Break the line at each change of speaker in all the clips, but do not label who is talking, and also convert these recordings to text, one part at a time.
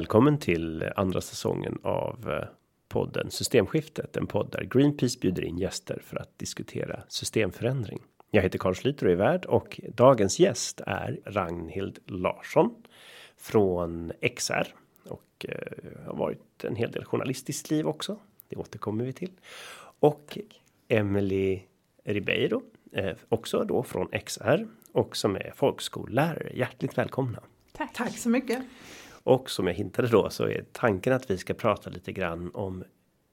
Välkommen till andra säsongen av eh, podden Systemskiftet, en podd där Greenpeace bjuder in gäster för att diskutera systemförändring. Jag heter Carl Schlyter och är värd och dagens gäst är Ragnhild Larsson från XR och eh, har varit en hel del journalistiskt liv också. Det återkommer vi till och Emily Ribeiro, eh, också då från XR och som är folkskollärare. Hjärtligt välkomna!
Tack. Tack så mycket!
Och som jag hintade då så är tanken att vi ska prata lite grann om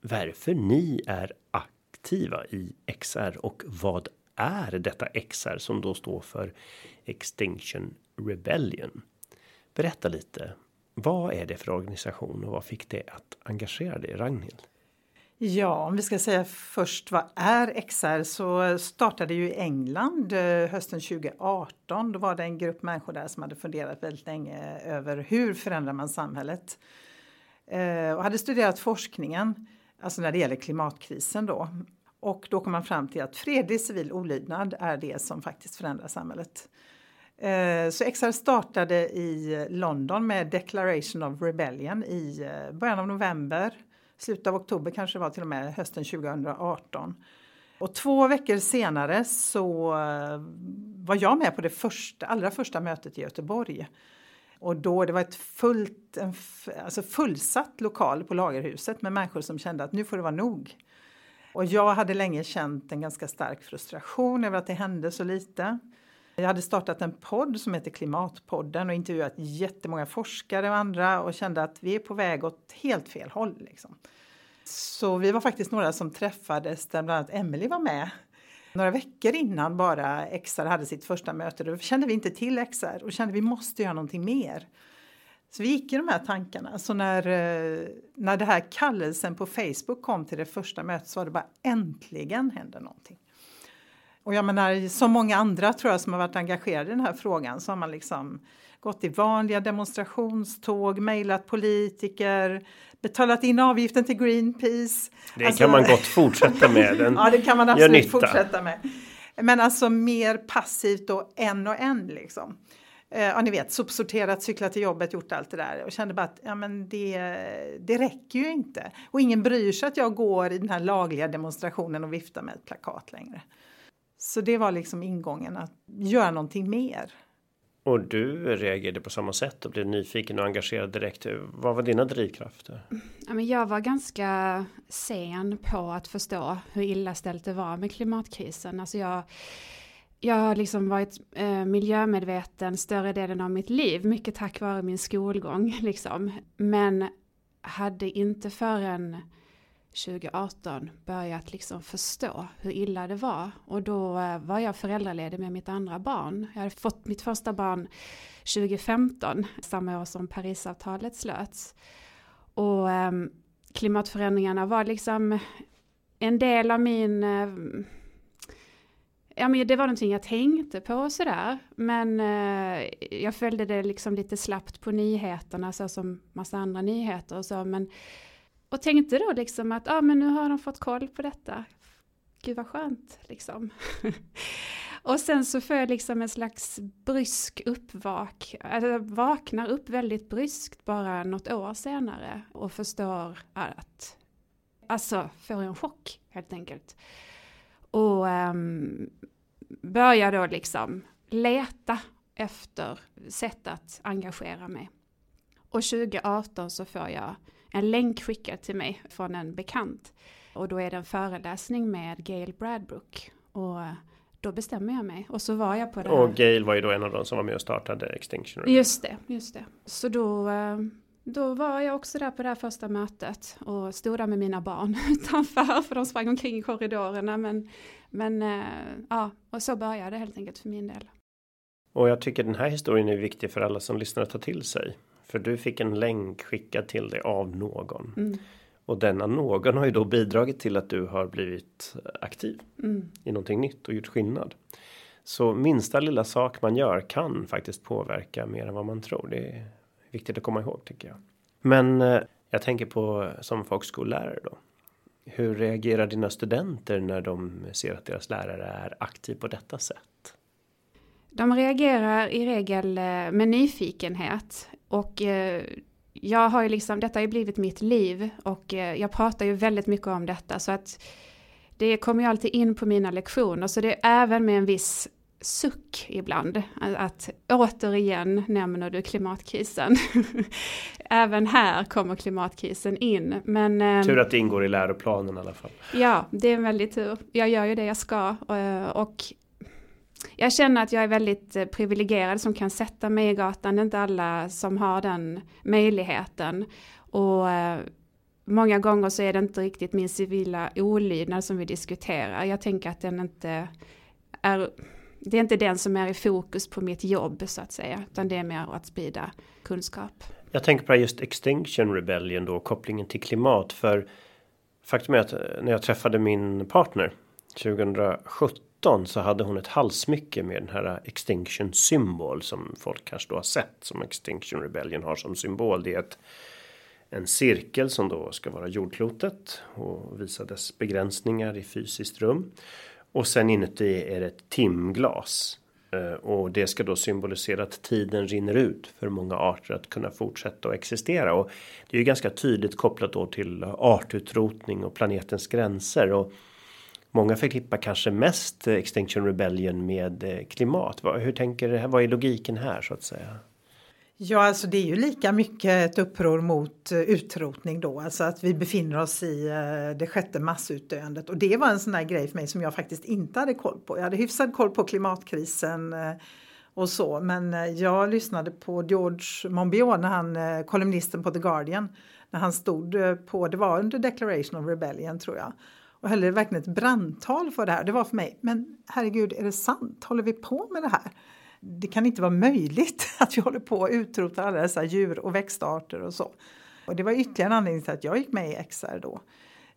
varför ni är aktiva i XR och vad är detta XR som då står för Extinction Rebellion? Berätta lite. Vad är det för organisation och vad fick det att engagera dig, Ragnhild?
Ja, om vi ska säga först vad är XR så startade ju i England eh, hösten 2018. Då var det en grupp människor där som hade funderat väldigt länge över hur förändrar man samhället? Eh, och hade studerat forskningen, alltså när det gäller klimatkrisen då. Och då kom man fram till att fredlig civil olydnad är det som faktiskt förändrar samhället. Eh, så XR startade i London med Declaration of Rebellion i början av november slutet av oktober kanske det var till och med hösten 2018. Och två veckor senare så eh, var jag med på det första, allra första mötet i Göteborg. Och då det var ett fullt, en, alltså fullsatt lokal på Lagerhuset med människor som kände att nu får det vara nog. Och jag hade länge känt en ganska stark frustration över att det hände så lite. Jag hade startat en podd som heter Klimatpodden och intervjuat jättemånga forskare och andra och kände att vi är på väg åt helt fel håll. Liksom. Så vi var faktiskt några som träffades där bland annat Emelie var med. Några veckor innan bara XR hade sitt första möte då kände vi inte till XR och kände att vi måste göra någonting mer. Så vi gick i de här tankarna. Så när, eh, när det här kallelsen på Facebook kom till det första mötet så var det bara äntligen händer någonting. Och jag menar, som många andra tror jag som har varit engagerade i den här frågan så har man liksom gått i vanliga demonstrationståg, mejlat politiker, betalat in avgiften till Greenpeace.
Det alltså, kan man gott fortsätta med. Den
ja, det kan man absolut fortsätta med. Men alltså mer passivt och en och en liksom. Eh, ja, ni vet, sopsorterat, cyklat till jobbet, gjort allt det där och kände bara att ja, men det, det räcker ju inte. Och ingen bryr sig att jag går i den här lagliga demonstrationen och viftar med ett plakat längre. Så det var liksom ingången att göra någonting mer.
Och du reagerade på samma sätt och blev nyfiken och engagerad direkt. Vad var dina drivkrafter?
Jag var ganska sen på att förstå hur illa ställt det var med klimatkrisen. Alltså jag, jag har liksom varit eh, miljömedveten större delen av mitt liv, mycket tack vare min skolgång. Liksom. Men hade inte förrän 2018 börjat liksom förstå hur illa det var. Och då eh, var jag föräldraledig med mitt andra barn. Jag hade fått mitt första barn 2015, samma år som Parisavtalet slöts. Och eh, klimatförändringarna var liksom en del av min eh, Ja men det var någonting jag tänkte på och sådär. Men eh, jag följde det liksom lite slappt på nyheterna så som massa andra nyheter och så. Men och tänkte då liksom att ah, men nu har de fått koll på detta. Gud vad skönt liksom. och sen så får jag liksom en slags brysk uppvak, alltså vaknar upp väldigt bryskt bara något år senare och förstår att, alltså får en chock helt enkelt. Och um, börjar då liksom leta efter sätt att engagera mig. Och 2018 så får jag en länk skickad till mig från en bekant. Och då är det en föreläsning med Gail Bradbrook. Och då bestämmer jag mig. Och så var jag på det
här. Och Gail var ju då en av de som var med och startade Extinction Rebellion.
Just det, just det. Så då, eh, då var jag också där på det här första mötet och stod där med mina barn utanför för de sprang omkring i korridorerna. Men, men eh, ja, och så började det helt enkelt för min del.
Och jag tycker den här historien är viktig för alla som lyssnar att ta till sig. För du fick en länk skickad till dig av någon. Mm. Och denna någon har ju då bidragit till att du har blivit aktiv mm. i någonting nytt och gjort skillnad. Så minsta lilla sak man gör kan faktiskt påverka mer än vad man tror. Det är viktigt att komma ihåg tycker jag. Men eh, jag tänker på som folkskollärare då. Hur reagerar dina studenter när de ser att deras lärare är aktiv på detta sätt?
De reagerar i regel eh, med nyfikenhet och eh, jag har ju liksom, detta har ju blivit mitt liv och eh, jag pratar ju väldigt mycket om detta så att det kommer ju alltid in på mina lektioner så det är även med en viss suck ibland. Att återigen nämner du klimatkrisen. Även här kommer klimatkrisen in. Men,
tur att det ingår i läroplanen i alla fall.
Ja, det är en väldigt tur. Jag gör ju det jag ska. Och jag känner att jag är väldigt eh, privilegierad som kan sätta mig i gatan. Det är inte alla som har den möjligheten. Och eh, många gånger så är det inte riktigt min civila olydnad som vi diskuterar. Jag tänker att den inte är det är inte den som är i fokus på mitt jobb så att säga, utan det är mer att sprida kunskap.
Jag tänker på just Extinction Rebellion då, kopplingen till klimat. För faktum är att eh, när jag träffade min partner 2017 så hade hon ett halsmycke med den här Extinction symbol som folk kanske då har sett som Extinction Rebellion har som symbol. Det är ett en cirkel som då ska vara jordklotet och visa dess begränsningar i fysiskt rum. Och sen inuti är det ett timglas. Eh, och det ska då symbolisera att tiden rinner ut för många arter att kunna fortsätta att existera. Och det är ju ganska tydligt kopplat då till artutrotning och planetens gränser. Och många förknippar kanske mest Extinction Rebellion med eh, klimat. Hur tänker, vad är logiken här så att säga?
Ja, alltså det är ju lika mycket ett uppror mot eh, utrotning då, alltså att vi befinner oss i eh, det sjätte massutdöendet. Och det var en sån där grej för mig som jag faktiskt inte hade koll på. Jag hade hyfsad koll på klimatkrisen och så, men jag lyssnade på George Monbiot, när han, kolumnisten på The Guardian, när han stod på, det var under Declaration of Rebellion tror jag, och höll verkligen ett brandtal för det här. Det var för mig, men herregud, är det sant? Håller vi på med det här? det kan inte vara möjligt att vi håller på att utrota alla dessa djur och växtarter och så. Och det var ytterligare en anledning till att jag gick med i XR då.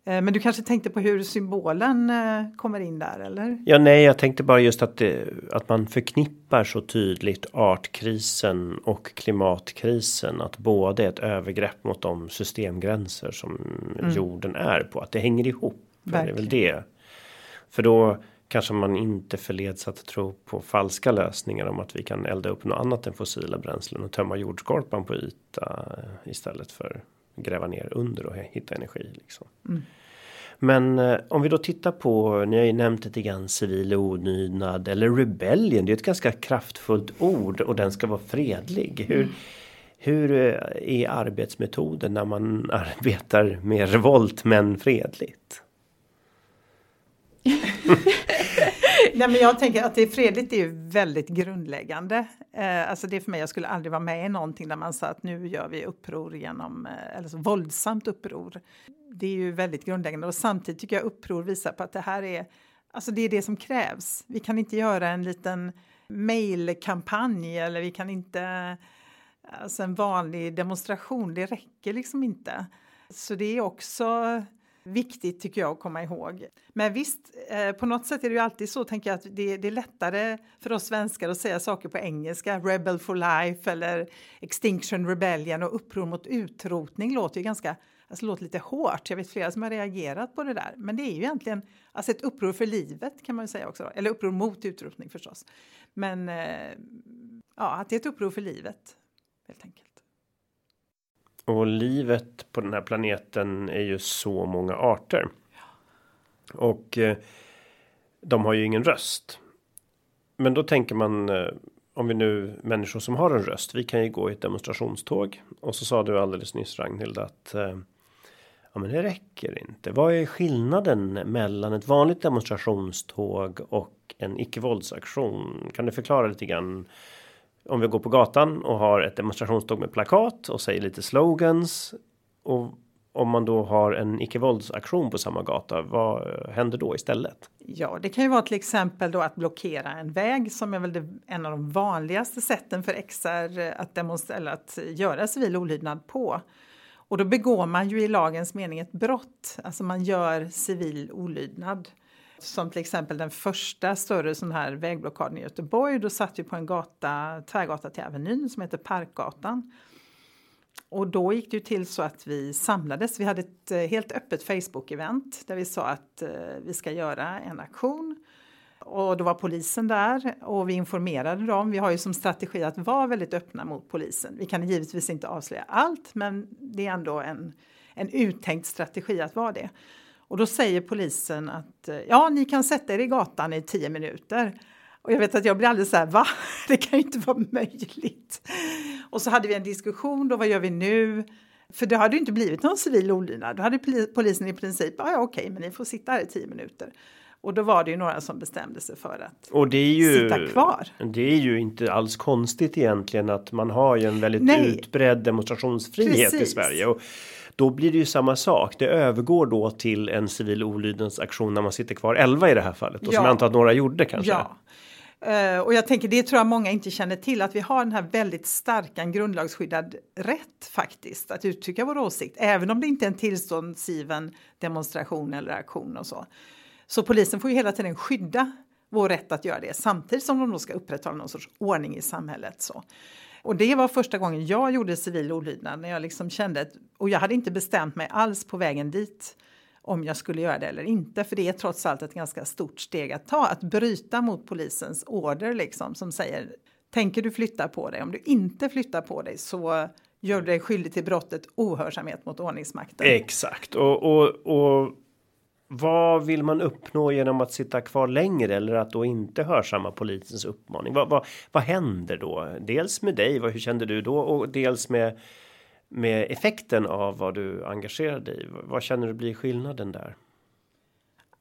Eh, men du kanske tänkte på hur symbolen eh, kommer in där eller?
Ja, nej, jag tänkte bara just att, det, att man förknippar så tydligt artkrisen och klimatkrisen. Att både ett övergrepp mot de systemgränser som mm. jorden är på. Att det hänger ihop. Verkligen. Det är väl det. För då kanske man inte förleds att tro på falska lösningar om att vi kan elda upp något annat än fossila bränslen och tömma jordskorpan på yta istället för gräva ner under och hitta energi. Liksom. Mm. Men eh, om vi då tittar på, ni har ju nämnt lite grann civil olydnad eller rebellion. Det är ett ganska kraftfullt ord och den ska vara fredlig. Hur, mm. hur eh, är arbetsmetoden när man arbetar med revolt men fredligt?
Nej, men jag tänker att det är fredligt det är ju väldigt grundläggande. Eh, alltså det är för mig, jag skulle aldrig vara med i någonting där man sa att nu gör vi uppror genom, eh, eller så våldsamt uppror. Det är ju väldigt grundläggande och samtidigt tycker jag uppror visar på att det här är, alltså det är det som krävs. Vi kan inte göra en liten mejlkampanj eller vi kan inte, alltså en vanlig demonstration, det räcker liksom inte. Så det är också viktigt tycker jag att komma ihåg. Men visst, eh, på något sätt är det ju alltid så tänker jag att det, det, är lättare för oss svenskar att säga saker på engelska. Rebel for life eller Extinction Rebellion och uppror mot utrotning låter ju ganska Alltså låter lite hårt. Jag vet flera som har reagerat på det där. Men det är ju egentligen alltså ett uppror för livet kan man säga också. Eller uppror mot utrotning förstås. Men eh, ja, att det är ett uppror för livet helt enkelt.
Och livet på den här planeten är ju så många arter. Och eh, de har ju ingen röst. Men då tänker man eh, om vi nu människor som har en röst. Vi kan ju gå i ett demonstrationståg och så sa du alldeles nyss Ragnhild att eh, ja, men det räcker inte. Vad är skillnaden mellan ett vanligt demonstrationståg och en icke våldsaktion? Kan du förklara lite grann om vi går på gatan och har ett demonstrationståg med plakat och säger lite slogans. Och om man då har en icke-våldsaktion på samma gata, vad händer då istället?
Ja, det kan ju vara till exempel då att blockera en väg som är väl det, en av de vanligaste sätten för XR att demonstrera, att göra civil olydnad på. Och då begår man ju i lagens mening ett brott, alltså man gör civil olydnad. Som till exempel den första större sån här vägblockaden i Göteborg. Då satt vi på en gata, tvärgata till Avenyn som heter Parkgatan. Och då gick det ju till så att vi samlades. Vi hade ett eh, helt öppet Facebook-event där vi sa att eh, vi ska göra en aktion Och då var polisen där och vi informerade dem. Vi har ju som strategi att vara väldigt öppna mot polisen. Vi kan givetvis inte avslöja allt, men det är ändå en, en uttänkt strategi att vara det. Och då säger polisen att ja, ni kan sätta er i gatan i tio minuter. Och jag vet att jag blir alldeles så här, va? Det kan ju inte vara möjligt. Och så hade vi en diskussion då, vad gör vi nu? För det hade ju inte blivit någon civil olydnad. Då hade polisen i princip, ja, ja okej, men ni får sitta här i tio minuter. Och då var det ju några som bestämde sig för att
och det är ju,
sitta kvar.
Det är ju inte alls konstigt egentligen att man har ju en väldigt Nej. utbredd demonstrationsfrihet Precis. i Sverige. Och då blir det ju samma sak. Det övergår då till en civil olydnadsaktion när man sitter kvar 11 i det här fallet. Och ja. som jag antar att några gjorde kanske.
Ja. Uh, och jag tänker det tror jag många inte känner till att vi har den här väldigt starka grundlagsskyddad rätt faktiskt att uttrycka vår åsikt även om det inte är en tillståndsgiven demonstration eller aktion och så. Så polisen får ju hela tiden skydda vår rätt att göra det samtidigt som de då ska upprätthålla någon sorts ordning i samhället. Så. Och det var första gången jag gjorde civil olydnad när jag liksom kände att, och jag hade inte bestämt mig alls på vägen dit om jag skulle göra det eller inte. För det är trots allt ett ganska stort steg att ta, att bryta mot polisens order liksom som säger tänker du flytta på dig? Om du inte flyttar på dig så gör du dig skyldig till brottet ohörsamhet mot ordningsmakten.
Exakt och, och, och vad vill man uppnå genom att sitta kvar längre eller att då inte hörsamma polisens uppmaning? Vad, vad, vad händer då? Dels med dig, vad, hur kände du då? Och dels med med effekten av vad du engagerar dig i. Vad känner du blir skillnaden där?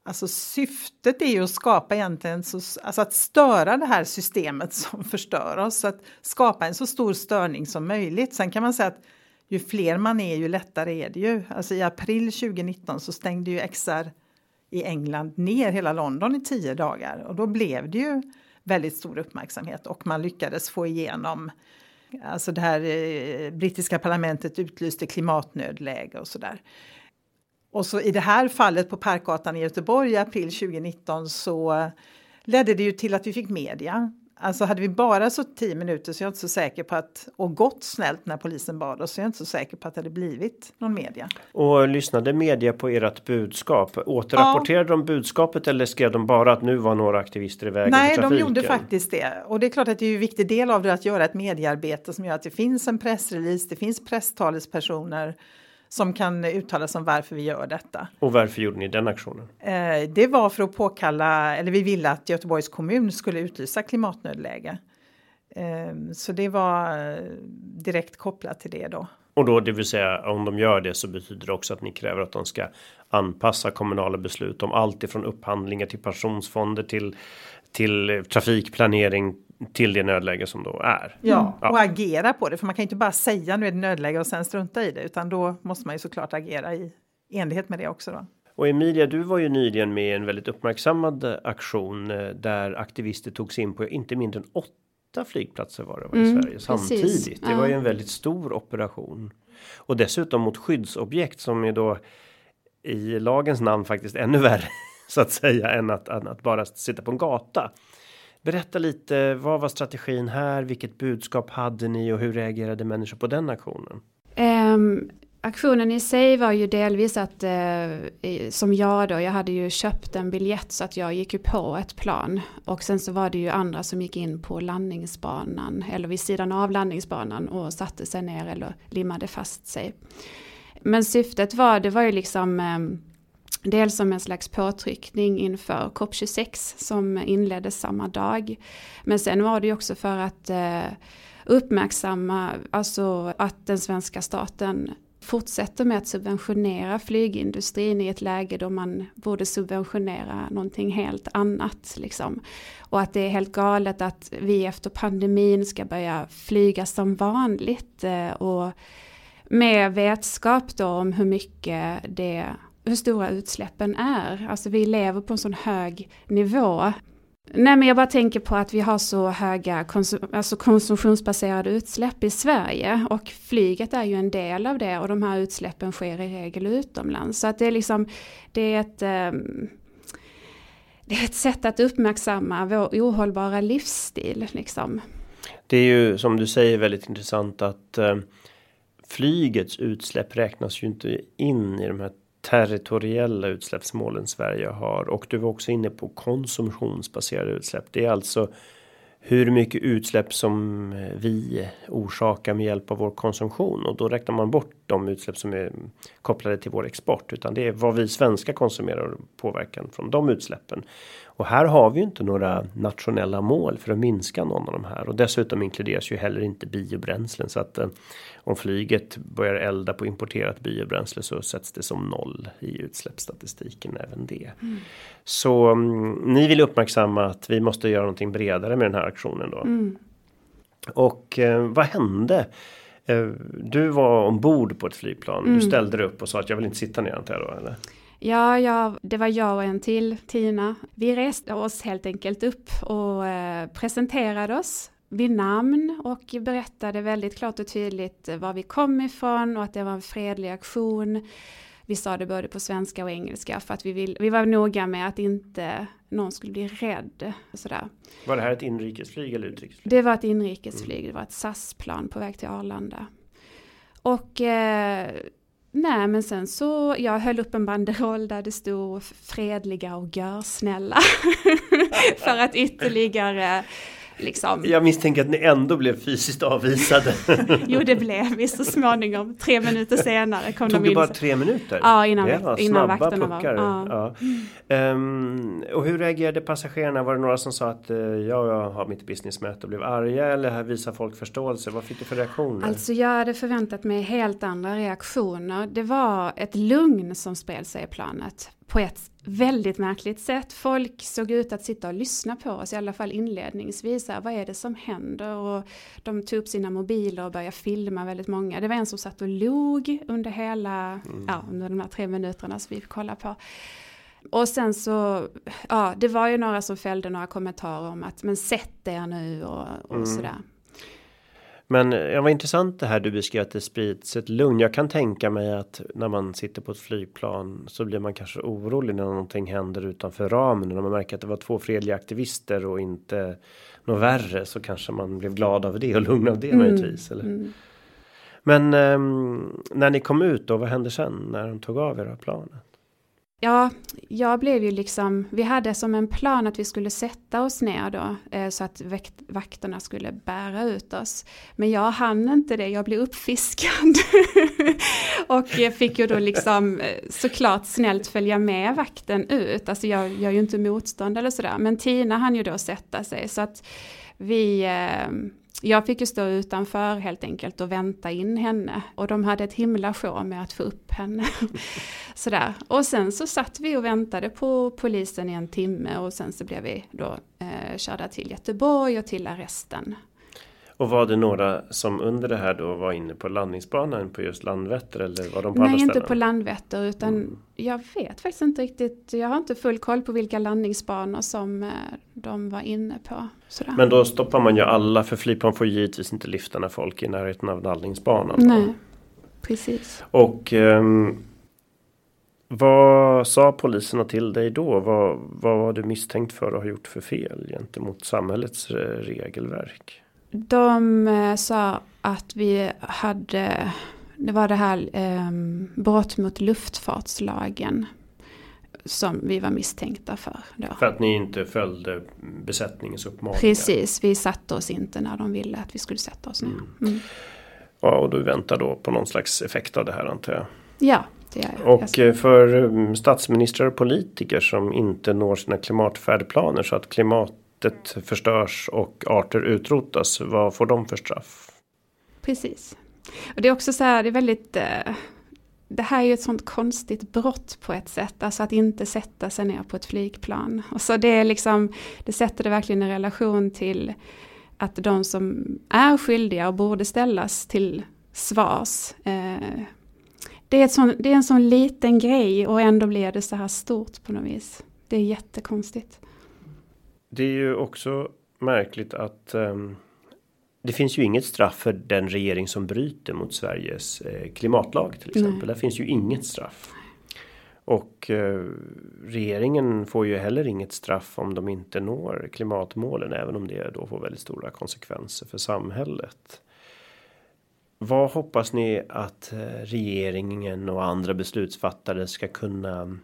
Alltså syftet är ju att skapa egentligen så, alltså att störa det här systemet som förstör oss, att skapa en så stor störning som möjligt. Sen kan man säga att ju fler man är, ju lättare är det ju. Alltså i april 2019 så stängde ju XR i England ner hela London i tio dagar och då blev det ju väldigt stor uppmärksamhet och man lyckades få igenom Alltså det här eh, brittiska parlamentet utlyste klimatnödläge och så där. Och så i det här fallet på Parkgatan i Göteborg i april 2019 så ledde det ju till att vi fick media. Alltså hade vi bara så tio minuter så är jag inte så säker på att, och gått snällt när polisen bad oss, så är jag inte så säker på att det hade blivit någon media.
Och lyssnade media på ert budskap? Återrapporterade ja. de budskapet eller skrev de bara att nu var några aktivister i vägen
Nej, de gjorde faktiskt det. Och det är klart att det är en viktig del av det att göra ett mediearbete som gör att det finns en pressrelease, det finns presstalespersoner som kan uttala sig om varför vi gör detta.
Och varför gjorde ni den aktionen?
Eh, det var för att påkalla, eller vi ville att Göteborgs kommun skulle utlysa klimatnödläge. Eh, så det var eh, direkt kopplat till det då.
Och då det vill säga om de gör det så betyder det också att ni kräver att de ska anpassa kommunala beslut om allt ifrån upphandlingar till pensionsfonder till till trafikplanering till det nödläge som då är.
Ja, ja, och agera på det, för man kan inte bara säga nu är det nödläge och sen strunta i det, utan då måste man ju såklart agera i enlighet med det också. Då.
Och Emilia, du var ju nyligen med i en väldigt uppmärksammad aktion eh, där aktivister togs in på inte mindre än åtta flygplatser var det var i mm, Sverige samtidigt. Precis. Det var ju en väldigt stor operation och dessutom mot skyddsobjekt som är då i lagens namn faktiskt ännu värre så att säga än att, än att bara sitta på en gata. Berätta lite, vad var strategin här? Vilket budskap hade ni och hur reagerade människor på den aktionen?
Um, aktionen i sig var ju delvis att, uh, som jag då, jag hade ju köpt en biljett så att jag gick ju på ett plan. Och sen så var det ju andra som gick in på landningsbanan, eller vid sidan av landningsbanan och satte sig ner eller limmade fast sig. Men syftet var, det var ju liksom um, Dels som en slags påtryckning inför COP26 som inleddes samma dag. Men sen var det ju också för att eh, uppmärksamma alltså att den svenska staten fortsätter med att subventionera flygindustrin i ett läge då man borde subventionera någonting helt annat. Liksom. Och att det är helt galet att vi efter pandemin ska börja flyga som vanligt. Eh, och med vetskap då om hur mycket det hur stora utsläppen är. Alltså vi lever på en sån hög nivå. Nej men jag bara tänker på att vi har så höga konsum alltså konsumtionsbaserade utsläpp i Sverige och flyget är ju en del av det och de här utsläppen sker i regel utomlands. Så att det är liksom, det är ett um, det är ett sätt att uppmärksamma vår ohållbara livsstil. Liksom.
Det är ju som du säger väldigt intressant att uh, flygets utsläpp räknas ju inte in i de här territoriella utsläppsmålen Sverige har. Och du var också inne på konsumtionsbaserade utsläpp. Det är alltså hur mycket utsläpp som vi orsakar med hjälp av vår konsumtion. Och då räknar man bort de utsläpp som är kopplade till vår export. Utan det är vad vi svenska konsumerar och påverkan från de utsläppen. Och här har vi ju inte några nationella mål för att minska någon av de här. Och dessutom inkluderas ju heller inte biobränslen. Så att eh, om flyget börjar elda på importerat biobränsle så sätts det som noll i utsläppsstatistiken även det. Mm. Så um, ni vill uppmärksamma att vi måste göra någonting bredare med den här aktionen då. Mm. Och eh, vad hände? Eh, du var ombord på ett flygplan. Mm. Du ställde dig upp och sa att jag vill inte sitta ner antar jag då eller?
Ja, ja, det var jag och en till, Tina. Vi reste oss helt enkelt upp och eh, presenterade oss vid namn och berättade väldigt klart och tydligt var vi kom ifrån och att det var en fredlig aktion. Vi sa det både på svenska och engelska för att vi, vill, vi var noga med att inte någon skulle bli rädd. Sådär.
Var det här ett inrikesflyg eller utrikesflyg?
Det var ett inrikesflyg, mm. det var ett SAS-plan på väg till Arlanda. Och eh, nej men sen så, jag höll upp en banderoll där det stod fredliga och görsnälla. för att ytterligare Liksom.
Jag misstänker att ni ändå blev fysiskt avvisade.
jo det blev vi så småningom. Tre minuter senare kom
Tog
de in.
Tog det bara tre minuter?
Ja innan, ja, innan vakterna var.
Ja. Ja. Um, och hur reagerade passagerarna? Var det några som sa att uh, ja, jag har mitt businessmöte och blev arga eller visar folk förståelse? Vad fick du för reaktioner?
Alltså jag hade förväntat mig helt andra reaktioner. Det var ett lugn som spred sig i planet på ett väldigt märkligt sätt. Folk såg ut att sitta och lyssna på oss, i alla fall inledningsvis. Här, vad är det som händer? Och de tog upp sina mobiler och började filma väldigt många. Det var en som satt och log under hela, mm. ja, under de här tre minuterna som vi fick kolla på. Och sen så, ja, det var ju några som fällde några kommentarer om att men sätt er nu och, och mm. sådär.
Men det var intressant det här du beskrev att det sprids ett lugn. Jag kan tänka mig att när man sitter på ett flygplan så blir man kanske orolig när någonting händer utanför ramen. När man märker att det var två fredliga aktivister och inte något värre så kanske man blev glad av det och lugn av det mm. möjligtvis. Eller? Mm. Men um, när ni kom ut då, vad hände sen när de tog av era planet?
Ja, jag blev ju liksom, vi hade som en plan att vi skulle sätta oss ner då eh, så att vakterna skulle bära ut oss. Men jag hann inte det, jag blev uppfiskad. och fick ju då liksom eh, såklart snällt följa med vakten ut. Alltså jag gör ju inte motstånd eller sådär. Men Tina hann ju då sätta sig så att vi eh, jag fick ju stå utanför helt enkelt och vänta in henne. Och de hade ett himla sjå med att få upp henne. Sådär. Och sen så satt vi och väntade på polisen i en timme och sen så blev vi då eh, körda till Göteborg och till arresten.
Och var det några som under det här då var inne på landningsbanan på just Landvetter eller var de på
Nej,
andra
inte ställen? på Landvetter utan mm. jag vet faktiskt inte riktigt. Jag har inte full koll på vilka landningsbanor som eh, de var inne på.
Sådär. Men då stoppar man ju alla för flygplan får givetvis inte lyfta när folk är i närheten av landningsbanan.
Nej, precis.
Och um, vad sa poliserna till dig då? Vad, vad var du misstänkt för att ha gjort för fel gentemot samhällets regelverk?
De eh, sa att vi hade, det var det här eh, brott mot luftfartslagen som vi var misstänkta för. Då.
För att ni inte följde besättningens uppmaningar?
Precis, vi satte oss inte när de ville att vi skulle sätta oss. Mm. Mm.
Ja, och du väntar då på någon slags effekt av det här antar jag?
Ja, det gör
jag. Och eh, för mm, statsministrar och politiker som inte når sina klimatfärdplaner så att klimat Klimatet förstörs och arter utrotas. Vad får de för straff?
Precis. Och det är också så här, det är väldigt eh, det här är ju ett sånt konstigt brott på ett sätt, alltså att inte sätta sig ner på ett flygplan. Och så det är liksom, det sätter det verkligen i relation till att de som är skyldiga och borde ställas till svars. Eh, det, är ett sån, det är en sån liten grej och ändå blir det så här stort på något vis. Det är jättekonstigt.
Det är ju också märkligt att um, det finns ju inget straff för den regering som bryter mot Sveriges eh, klimatlag till exempel. Nej. Där finns ju inget straff. Och eh, regeringen får ju heller inget straff om de inte når klimatmålen, även om det då får väldigt stora konsekvenser för samhället. Vad hoppas ni att eh, regeringen och andra beslutsfattare ska kunna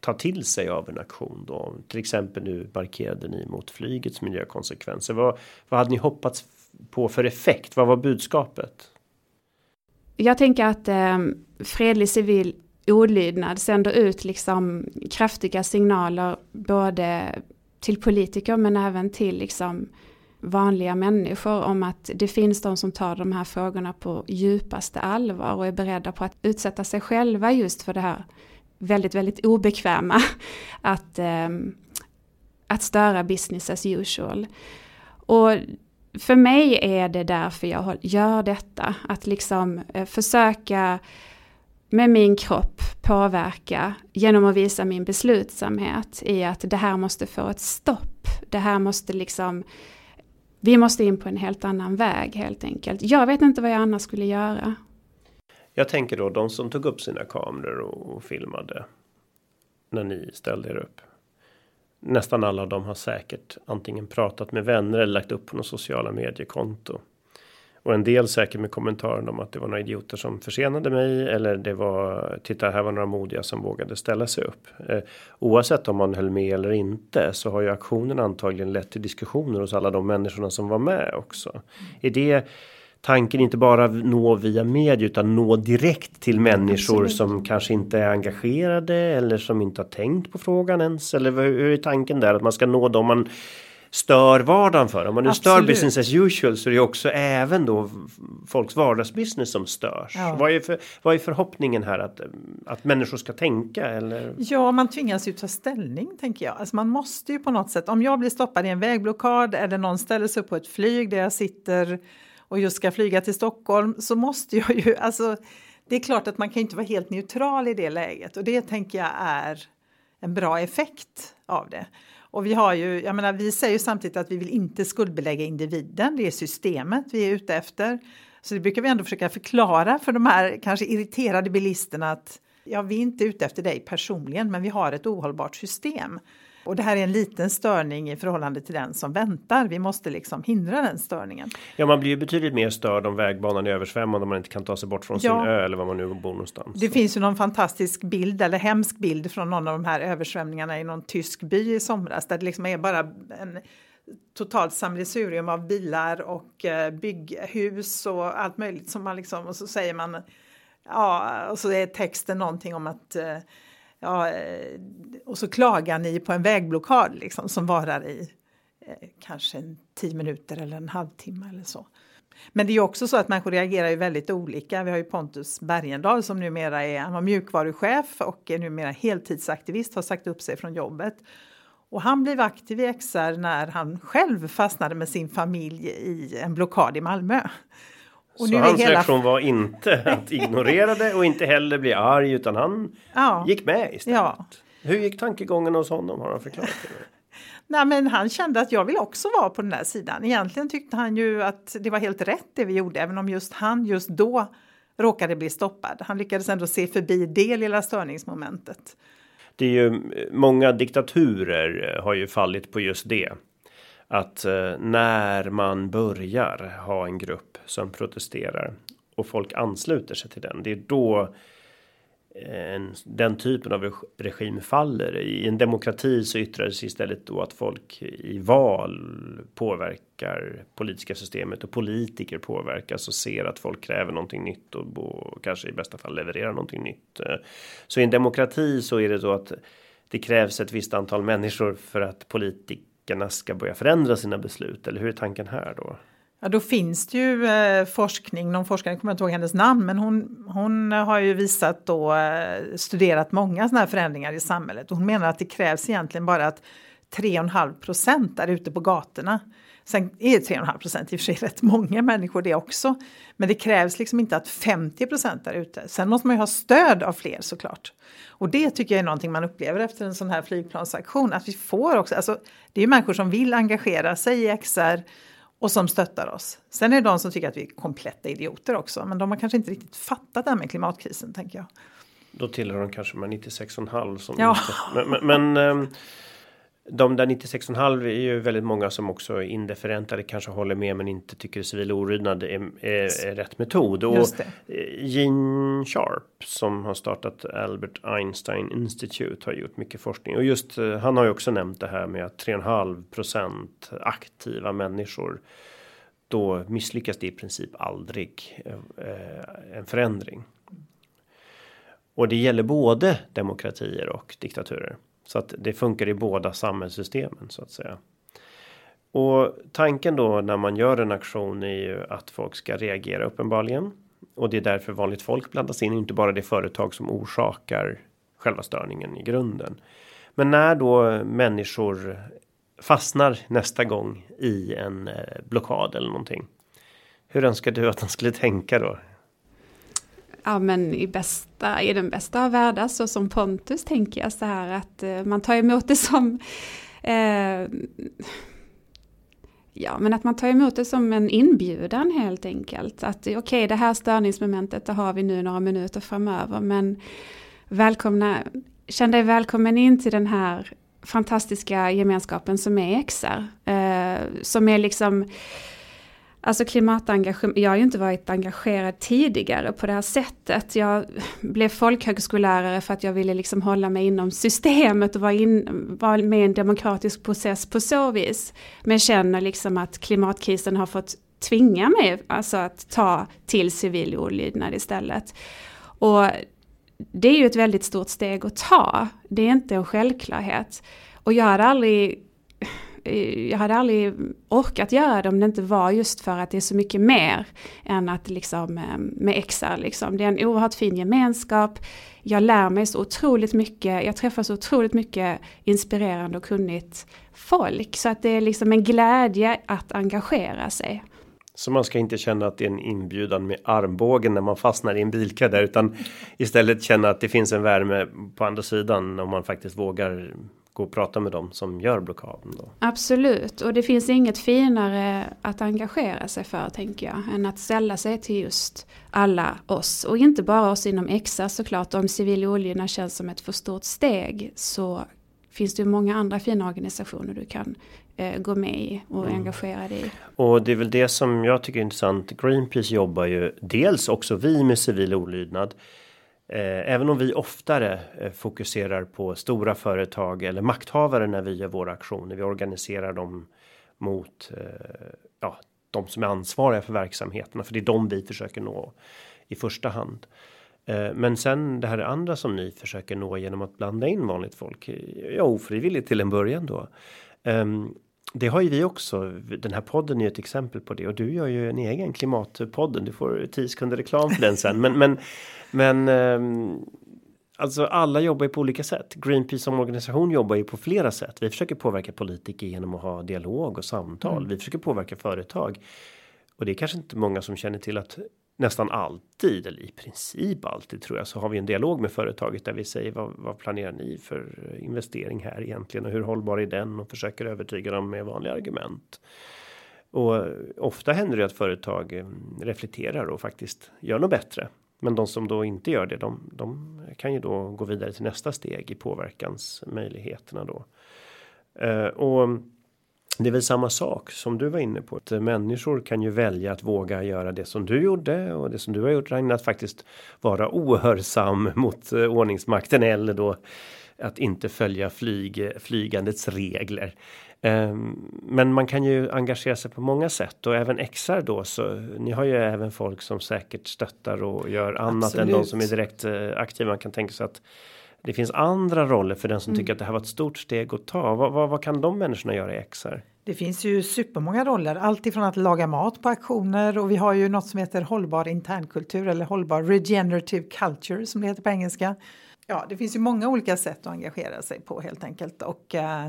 ta till sig av en aktion då? Till exempel nu markerade ni mot flygets miljökonsekvenser. Vad, vad hade ni hoppats på för effekt? Vad var budskapet?
Jag tänker att eh, fredlig civil olydnad sänder ut liksom kraftiga signaler både till politiker men även till liksom vanliga människor om att det finns de som tar de här frågorna på djupaste allvar och är beredda på att utsätta sig själva just för det här väldigt, väldigt obekväma att, eh, att störa business as usual. Och för mig är det därför jag gör detta, att liksom eh, försöka med min kropp påverka genom att visa min beslutsamhet i att det här måste få ett stopp. Det här måste liksom, vi måste in på en helt annan väg helt enkelt. Jag vet inte vad jag annars skulle göra.
Jag tänker då de som tog upp sina kameror och filmade när ni ställde er upp. Nästan alla av dem har säkert antingen pratat med vänner eller lagt upp på något sociala mediekonto. Och en del säkert med kommentaren om att det var några idioter som försenade mig eller det var titta här var några modiga som vågade ställa sig upp. Eh, oavsett om man höll med eller inte så har ju aktionen antagligen lett till diskussioner hos alla de människorna som var med också. Är det tanken inte bara nå via media utan nå direkt till människor Absolut. som kanske inte är engagerade eller som inte har tänkt på frågan ens eller hur är tanken där att man ska nå dem man stör vardagen för. Om man nu Absolut. stör business as usual så är det också även då folks vardagsbusiness som störs. Ja. Vad, är för, vad är förhoppningen här att, att människor ska tänka eller?
Ja, man tvingas ju ta ställning tänker jag. Alltså man måste ju på något sätt, om jag blir stoppad i en vägblockad eller någon ställer sig upp på ett flyg där jag sitter och just ska flyga till Stockholm så måste jag ju, alltså det är klart att man kan inte vara helt neutral i det läget och det tänker jag är en bra effekt av det. Och vi har ju, jag menar, vi säger ju samtidigt att vi vill inte skuldbelägga individen, det är systemet vi är ute efter. Så det brukar vi ändå försöka förklara för de här kanske irriterade bilisterna att ja, vi är inte ute efter dig personligen, men vi har ett ohållbart system. Och det här är en liten störning i förhållande till den som väntar. Vi måste liksom hindra den störningen.
Ja, man blir ju betydligt mer störd om vägbanan är översvämmad om man inte kan ta sig bort från ja, sin ö eller var man nu bor någonstans.
Det så. finns ju någon fantastisk bild eller hemsk bild från någon av de här översvämningarna i någon tysk by i somras där det liksom är bara en totalt sammelsurium av bilar och eh, bygghus och allt möjligt som man liksom och så säger man ja och så är texten någonting om att eh, ja, eh, och så klagar ni på en vägblockad liksom, som varar i eh, kanske en tio minuter eller en halvtimme eller så. Men det är också så att människor reagerar ju väldigt olika. Vi har ju Pontus Bergendahl som numera är han var mjukvaruchef och är numera heltidsaktivist, har sagt upp sig från jobbet. Och han blev aktiv i XR när han själv fastnade med sin familj i en blockad i Malmö.
Och så hans hela... reaktion var inte att ignorera det och inte heller bli arg utan han ja. gick med istället. Ja. Hur gick tankegången hos honom? Har han förklarat det?
Nej, men han kände att jag vill också vara på den där sidan. Egentligen tyckte han ju att det var helt rätt det vi gjorde, även om just han just då råkade bli stoppad. Han lyckades ändå se förbi det lilla störningsmomentet.
Det är ju många diktaturer har ju fallit på just det att eh, när man börjar ha en grupp som protesterar och folk ansluter sig till den. Det är då eh, en, den typen av regim faller. I en demokrati så yttrar det sig istället då att folk i val påverkar politiska systemet och politiker påverkas och ser att folk kräver någonting nytt och, och kanske i bästa fall levererar någonting nytt. Eh, så i en demokrati så är det så att det krävs ett visst antal människor för att politik politikerna ska börja förändra sina beslut? Eller hur är tanken här då?
Ja, då finns det ju eh, forskning, någon forskare, jag kommer inte ihåg hennes namn, men hon, hon har ju visat då, eh, studerat många sådana här förändringar i samhället. Och hon menar att det krävs egentligen bara att 3,5 procent är ute på gatorna. Sen är 3,5 procent i och för sig rätt många människor det också. Men det krävs liksom inte att 50 procent är ute. Sen måste man ju ha stöd av fler såklart. Och det tycker jag är någonting man upplever efter en sån här flygplansaktion. Att vi får också, alltså, det är ju människor som vill engagera sig i XR och som stöttar oss. Sen är det de som tycker att vi är kompletta idioter också. Men de har kanske inte riktigt fattat det här med klimatkrisen tänker jag.
Då tillhör de kanske med 96,5 som ja. inte. Men, men, men ehm, de där 96,5 är ju väldigt många som också är indifferenta, kanske håller med men inte tycker civil olydnad är, är, är rätt metod. Och Gene Sharp som har startat Albert Einstein Institute har gjort mycket forskning och just eh, han har ju också nämnt det här med att 3,5% aktiva människor då misslyckas det i princip aldrig eh, en förändring. Och det gäller både demokratier och diktaturer. Så att det funkar i båda samhällssystemen så att säga. Och tanken då när man gör en aktion är ju att folk ska reagera uppenbarligen. Och det är därför vanligt folk blandas in, inte bara det företag som orsakar själva störningen i grunden. Men när då människor fastnar nästa gång i en eh, blockad eller någonting. Hur önskar du att de skulle tänka då?
Ja men i, bästa, i den bästa av världar så som Pontus tänker jag så här att eh, man tar emot det som eh, Ja, men att man tar emot det som en inbjudan helt enkelt. Att okej, okay, det här störningsmomentet det har vi nu några minuter framöver, men välkomna, känn dig välkommen in till den här fantastiska gemenskapen som är XR. Eh, som är liksom Alltså klimatengagemang, jag har ju inte varit engagerad tidigare på det här sättet. Jag blev folkhögskollärare för att jag ville liksom hålla mig inom systemet och vara, in, vara med i en demokratisk process på så vis. Men känner liksom att klimatkrisen har fått tvinga mig alltså att ta till civil olydnad istället. Och det är ju ett väldigt stort steg att ta. Det är inte en självklarhet. Och jag hade aldrig Eh, jag hade aldrig orkat göra det om det inte var just för att det är så mycket mer än att liksom eh, med XR liksom. Det är en oerhört fin gemenskap. Jag lär mig så otroligt mycket. Jag träffar så otroligt mycket inspirerande och kunnigt folk. Så att det är liksom en glädje att engagera sig.
Så man ska inte känna att det är en inbjudan med armbågen när man fastnar i en bilkö där utan istället känna att det finns en värme på andra sidan om man faktiskt vågar gå och prata med dem som gör blockaden. Då.
Absolut, och det finns inget finare att engagera sig för tänker jag, än att ställa sig till just alla oss. Och inte bara oss inom EXA såklart, om civil olydnad känns som ett för stort steg så finns det ju många andra fina organisationer du kan eh, gå med i och mm. engagera dig i.
Och det är väl det som jag tycker är intressant. Greenpeace jobbar ju dels också vi med civil olydnad Eh, även om vi oftare eh, fokuserar på stora företag eller makthavare när vi gör våra aktioner. Vi organiserar dem mot eh, ja, de som är ansvariga för verksamheterna, för det är de vi försöker nå i första hand. Men sen det här andra som ni försöker nå genom att blanda in vanligt folk, ja ofrivilligt till en början då. Ehm, det har ju vi också. Den här podden är ett exempel på det och du gör ju en egen klimatpodden. Du får 10 sekunder reklam för den sen. Men, men, men um, alltså alla jobbar ju på olika sätt. Greenpeace som organisation jobbar ju på flera sätt. Vi försöker påverka politiker genom att ha dialog och samtal. Mm. Vi försöker påverka företag. Och det är kanske inte många som känner till att nästan alltid eller i princip alltid tror jag så har vi en dialog med företaget där vi säger vad, vad planerar ni för investering här egentligen och hur hållbar är den och försöker övertyga dem med vanliga argument. Och ofta händer det att företag eh, reflekterar och faktiskt gör något bättre. Men de som då inte gör det, de, de kan ju då gå vidare till nästa steg i påverkansmöjligheterna då. Uh, och det är väl samma sak som du var inne på. Att människor kan ju välja att våga göra det som du gjorde och det som du har gjort Ragnar. Att faktiskt vara ohörsam mot eh, ordningsmakten eller då att inte följa flyg, flygandets regler. Um, men man kan ju engagera sig på många sätt och även XR då så ni har ju även folk som säkert stöttar och gör annat Absolut. än de som är direkt uh, aktiva. Man kan tänka sig att det finns andra roller för den som mm. tycker att det här var ett stort steg att ta. Vad, vad, vad kan de människorna göra i XR?
Det finns ju supermånga roller, alltifrån att laga mat på auktioner och vi har ju något som heter hållbar internkultur eller hållbar regenerative culture som det heter på engelska. Ja, det finns ju många olika sätt att engagera sig på helt enkelt och eh,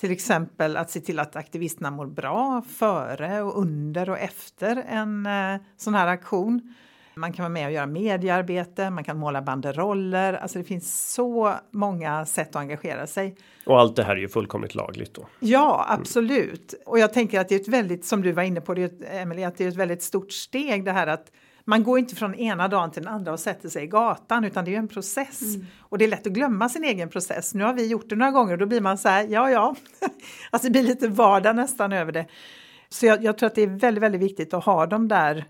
till exempel att se till att aktivisterna mår bra före och under och efter en eh, sån här aktion. Man kan vara med och göra mediearbete, man kan måla banderoller. Alltså det finns så många sätt att engagera sig.
Och allt det här är ju fullkomligt lagligt då?
Ja, absolut. Mm. Och jag tänker att det är ett väldigt, som du var inne på, det Emily, att det är ett väldigt stort steg det här att man går inte från ena dagen till den andra och sätter sig i gatan utan det är ju en process. Mm. Och det är lätt att glömma sin egen process. Nu har vi gjort det några gånger och då blir man så här, ja ja. alltså det blir lite vardag nästan över det. Så jag, jag tror att det är väldigt, väldigt viktigt att ha de där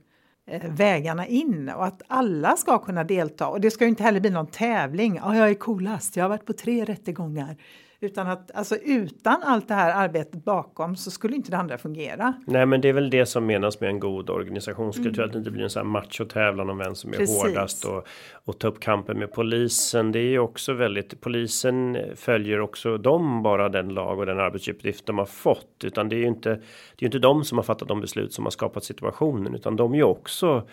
Eh, vägarna in och att alla ska kunna delta. Och det ska ju inte heller bli någon tävling. Ja, jag är coolast, jag har varit på tre rättegångar. Utan att alltså utan allt det här arbetet bakom så skulle inte det andra fungera.
Nej, men det är väl det som menas med en god organisationskultur. Mm. Att det inte blir en sån här machotävlan om vem som är Precis. hårdast och, och ta upp kampen med polisen. Det är ju också väldigt. Polisen följer också de bara den lag och den arbetsuppgift de har fått, utan det är ju inte. Det är ju inte de som har fattat de beslut som har skapat situationen, utan de är ju också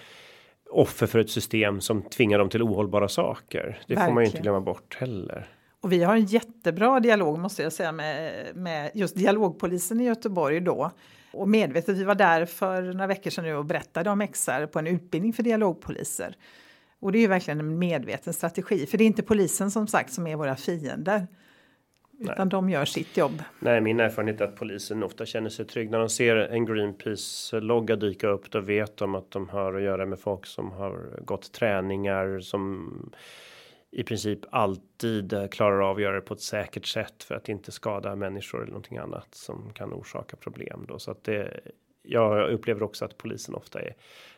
offer för ett system som tvingar dem till ohållbara saker. Det Verkligen. får man ju inte glömma bort heller.
Och vi har en jättebra dialog måste jag säga med, med just dialogpolisen i Göteborg då. Och medvetet, vi var där för några veckor sedan nu och berättade om XR på en utbildning för dialogpoliser. Och det är ju verkligen en medveten strategi, för det är inte polisen som sagt som är våra fiender. Utan Nej. de gör sitt jobb.
Nej, min erfarenhet är att polisen ofta känner sig trygg när de ser en Greenpeace-logga dyka upp. Då vet de att de har att göra med folk som har gått träningar som i princip alltid eh, klarar av att göra det på ett säkert sätt för att inte skada människor eller någonting annat som kan orsaka problem då så att det. Jag upplever också att polisen ofta är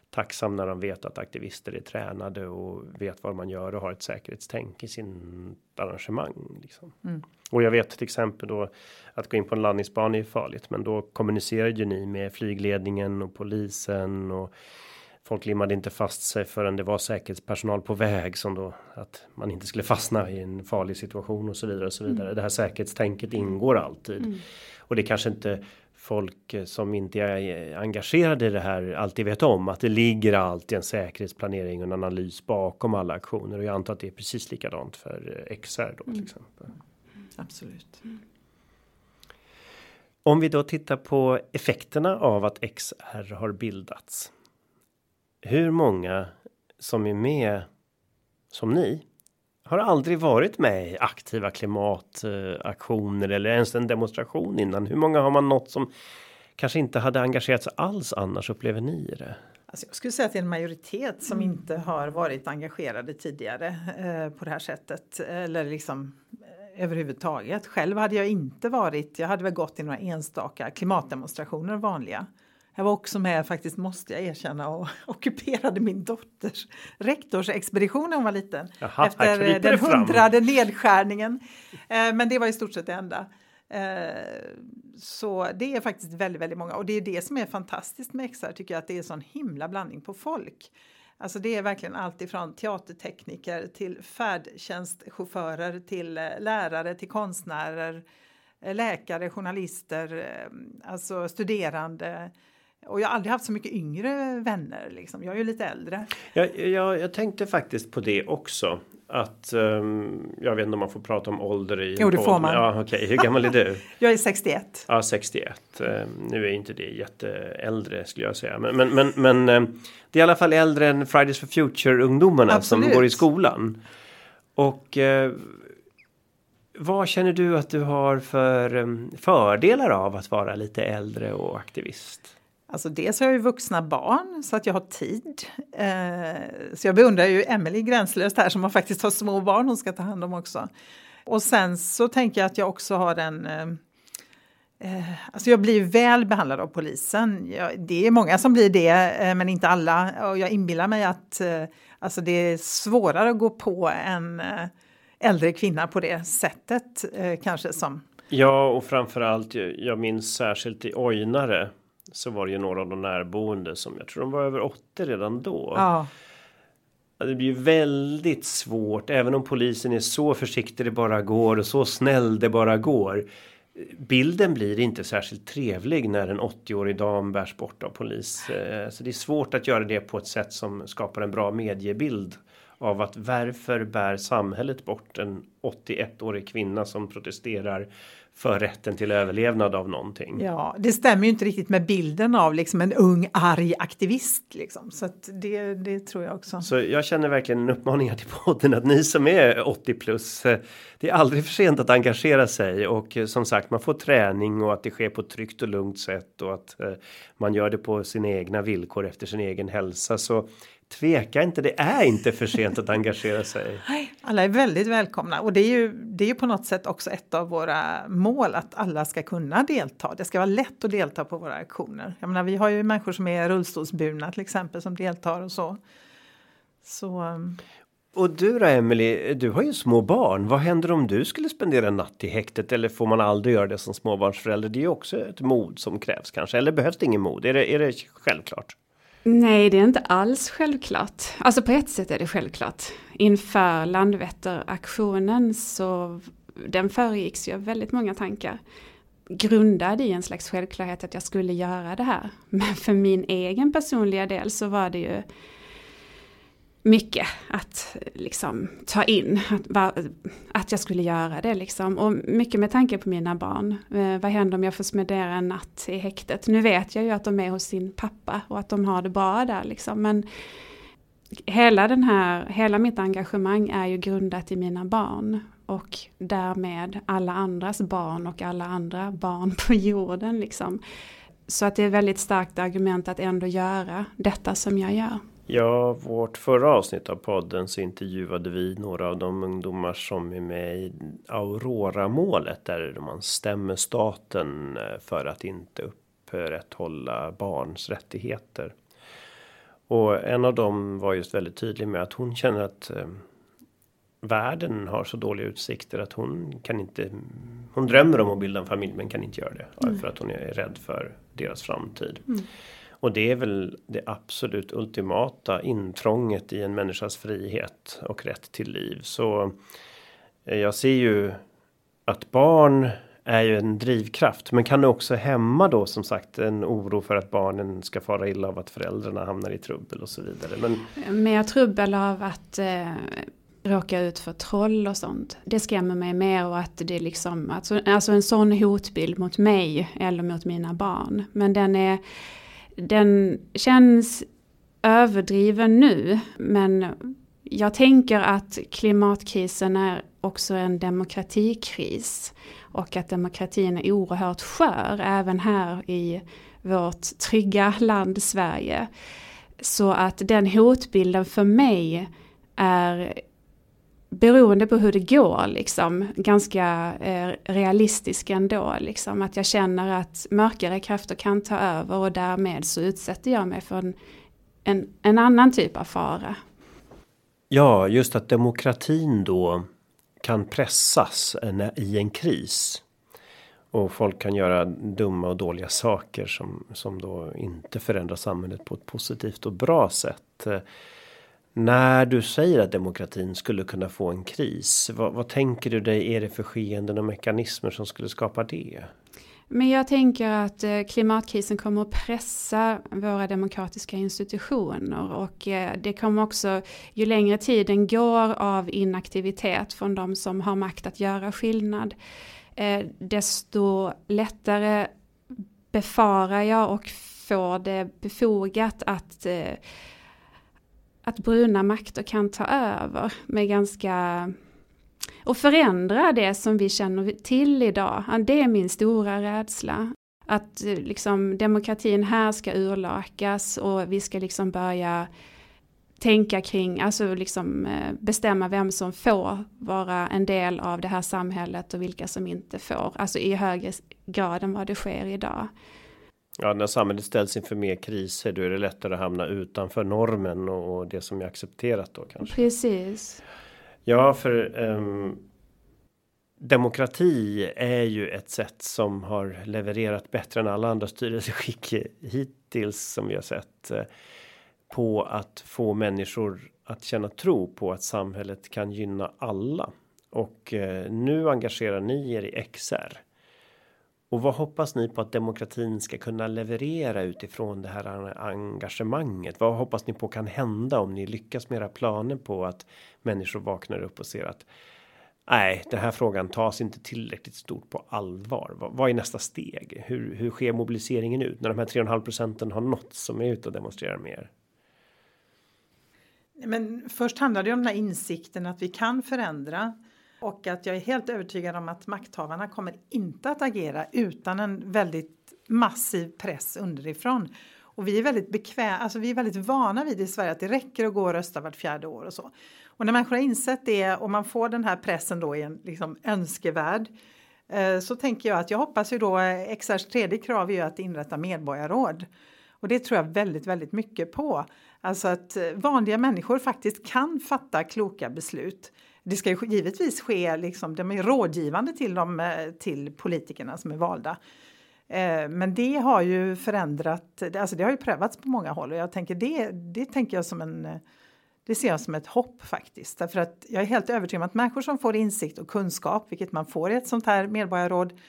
tacksam när de vet att aktivister är tränade och vet vad man gör och har ett säkerhetstänk i sin arrangemang. Liksom. Mm. Och jag vet till exempel då att gå in på en landningsbana är farligt, men då kommunicerar ju ni med flygledningen och polisen och folk limmade inte fast sig förrän det var säkerhetspersonal på väg som då att man inte skulle fastna i en farlig situation och så vidare och så vidare. Mm. Det här säkerhetstänket ingår alltid mm. och det kanske inte folk som inte är engagerade i det här alltid vet om att det ligger alltid en säkerhetsplanering och en analys bakom alla aktioner och jag antar att det är precis likadant för XR då till mm. exempel.
Absolut.
Om vi då tittar på effekterna av att XR har bildats hur många som är med som ni har aldrig varit med i aktiva klimataktioner eller ens en demonstration innan. Hur många har man nått som kanske inte hade engagerat sig alls annars upplever ni det?
Alltså jag skulle säga att det är en majoritet som mm. inte har varit engagerade tidigare eh, på det här sättet eller liksom eh, överhuvudtaget. Själv hade jag inte varit. Jag hade väl gått i några enstaka klimatdemonstrationer vanliga. Jag var också med faktiskt, måste jag erkänna, och ockuperade min dotters rektorsexpedition när hon var liten. Jaha, efter den hundrade nedskärningen. Eh, men det var i stort sett det enda. Eh, så det är faktiskt väldigt, väldigt många och det är det som är fantastiskt med XR tycker jag att det är sån himla blandning på folk. Alltså det är verkligen allt ifrån teatertekniker till färdtjänstchaufförer till eh, lärare till konstnärer, läkare, journalister, alltså studerande och jag har aldrig haft så mycket yngre vänner. Liksom. Jag är ju lite äldre.
Jag, jag, jag tänkte faktiskt på det också. Att um, jag vet inte om man får prata om ålder i.
Jo, det får man.
Ja, okay. hur gammal är du?
jag är 61.
Ja, 61. Um, nu är inte det jätteäldre skulle jag säga. Men, men, men, men um, det är i alla fall äldre än Fridays for Future ungdomarna Absolut. som går i skolan. Och uh, vad känner du att du har för fördelar av att vara lite äldre och aktivist?
Alltså dels har jag ju vuxna barn så att jag har tid. Eh, så jag beundrar ju Emelie gränslöst här som har faktiskt har små barn hon ska ta hand om också. Och sen så tänker jag att jag också har en eh, eh Alltså jag blir väl behandlad av polisen. Jag, det är många som blir det, eh, men inte alla. Och jag inbillar mig att eh, alltså det är svårare att gå på en eh, äldre kvinna på det sättet kanske som.
Ja, och framförallt jag minns särskilt i Ojnare så var det ju några av de närboende som jag tror de var över 80 redan då. Ja. Det blir väldigt svårt, även om polisen är så försiktig det bara går och så snäll det bara går. Bilden blir inte särskilt trevlig när en 80-årig dam bärs bort av polis. Eh, så det är svårt att göra det på ett sätt som skapar en bra mediebild av att varför bär samhället bort en 81-årig kvinna som protesterar för rätten till överlevnad av någonting.
Ja, det stämmer ju inte riktigt med bilden av liksom en ung arg aktivist liksom. Så att det, det tror jag också.
Så jag känner verkligen en uppmaning till podden att ni som är 80 plus, eh, det är aldrig för sent att engagera sig och eh, som sagt man får träning och att det sker på ett tryggt och lugnt sätt och att eh, man gör det på sina egna villkor efter sin egen hälsa. Så tveka inte, det är inte för sent att engagera sig.
Alla är väldigt välkomna och det är ju det är på något sätt också ett av våra mål att alla ska kunna delta. Det ska vara lätt att delta på våra aktioner. Jag menar, vi har ju människor som är rullstolsburna till exempel som deltar och så. så um,
och du då Emily, du har ju små barn. Vad händer om du skulle spendera en natt i häktet eller får man aldrig göra det som småbarnsförälder? Det är ju också ett mod som krävs kanske. Eller behövs det ingen mod? Är det, är det självklart?
Nej, det är inte alls självklart. Alltså på ett sätt är det självklart. Inför Landvetteraktionen så den föregicks ju av väldigt många tankar. Grundad i en slags självklarhet att jag skulle göra det här. Men för min egen personliga del så var det ju mycket att liksom ta in, att, att jag skulle göra det liksom. Och mycket med tanke på mina barn. Eh, vad händer om jag får smedera en natt i häktet? Nu vet jag ju att de är hos sin pappa och att de har det bra där liksom. Men hela, den här, hela mitt engagemang är ju grundat i mina barn. Och därmed alla andras barn och alla andra barn på jorden liksom. Så att det är ett väldigt starkt argument att ändå göra detta som jag gör.
Ja, vårt förra avsnitt av podden så intervjuade vi några av de ungdomar som är med i Aurora-målet där man stämmer staten eh, för att inte upprätthålla barns rättigheter. Och en av dem var just väldigt tydlig med att hon känner att eh, världen har så dåliga utsikter att hon kan inte. Hon drömmer om att bilda en familj men kan inte göra det mm. för att hon är rädd för deras framtid. Mm. Och det är väl det absolut ultimata intrånget i en människas frihet och rätt till liv. Så eh, jag ser ju att barn är ju en drivkraft, men kan också hämma då som sagt en oro för att barnen ska fara illa av att föräldrarna hamnar i trubbel och så vidare.
Men mer trubbel av att eh, råka ut för troll och sånt. Det skrämmer mig mer och att det är liksom, alltså, alltså en sån hotbild mot mig eller mot mina barn. Men den är den känns överdriven nu, men jag tänker att klimatkrisen är också en demokratikris. Och att demokratin är oerhört skör, även här i vårt trygga land Sverige. Så att den hotbilden för mig är beroende på hur det går liksom ganska eh, realistisk ändå liksom att jag känner att mörkare krafter kan ta över och därmed så utsätter jag mig för en, en, en annan typ av fara.
Ja, just att demokratin då kan pressas i en kris. Och folk kan göra dumma och dåliga saker som, som då inte förändrar samhället på ett positivt och bra sätt. När du säger att demokratin skulle kunna få en kris, vad, vad, tänker du dig är det för skeenden och mekanismer som skulle skapa det?
Men jag tänker att eh, klimatkrisen kommer att pressa våra demokratiska institutioner och eh, det kommer också, ju längre tiden går av inaktivitet från de som har makt att göra skillnad, eh, desto lättare befarar jag och får det befogat att att bruna makter kan ta över med ganska och förändra det som vi känner till idag. Det är min stora rädsla. Att eh, liksom demokratin här ska urlakas och vi ska liksom börja tänka kring, alltså liksom eh, bestämma vem som får vara en del av det här samhället och vilka som inte får. Alltså i högre grad än vad det sker idag.
Ja, när samhället ställs inför mer kriser, då är det lättare att hamna utanför normen och det som är accepterat då kanske.
Precis.
Ja, för um, demokrati är ju ett sätt som har levererat bättre än alla andra styrelseskick hittills som vi har sett eh, på att få människor att känna tro på att samhället kan gynna alla. Och eh, nu engagerar ni er i XR och vad hoppas ni på att demokratin ska kunna leverera utifrån det här engagemanget? Vad hoppas ni på kan hända om ni lyckas med era planer på att människor vaknar upp och ser att nej, den här frågan tas inte tillräckligt stort på allvar. Vad, vad är nästa steg? Hur, hur sker mobiliseringen ut när de här 3,5 procenten har nått som är ute och demonstrerar mer?
Men först handlar det om den här insikten att vi kan förändra och att jag är helt övertygad om att makthavarna kommer inte att agera utan en väldigt massiv press underifrån. Och vi är väldigt bekväma, alltså vi är väldigt vana vid i Sverige att det räcker att gå och rösta vart fjärde år och så. Och när människor har insett det och man får den här pressen då i en liksom önskevärld eh, så tänker jag att jag hoppas ju då, eh, XRs tredje krav är ju att inrätta medborgarråd. Och det tror jag väldigt, väldigt mycket på. Alltså att eh, vanliga människor faktiskt kan fatta kloka beslut. Det ska ju givetvis ske, liksom, de är rådgivande till, dem, eh, till politikerna som är valda. Eh, men det har ju förändrat, alltså det har ju prövats på många håll och jag tänker det, det tänker jag som en det ser jag som ett hopp faktiskt. Därför att jag är helt övertygad om att människor som får insikt och kunskap, vilket man får i ett sånt här medborgarråd,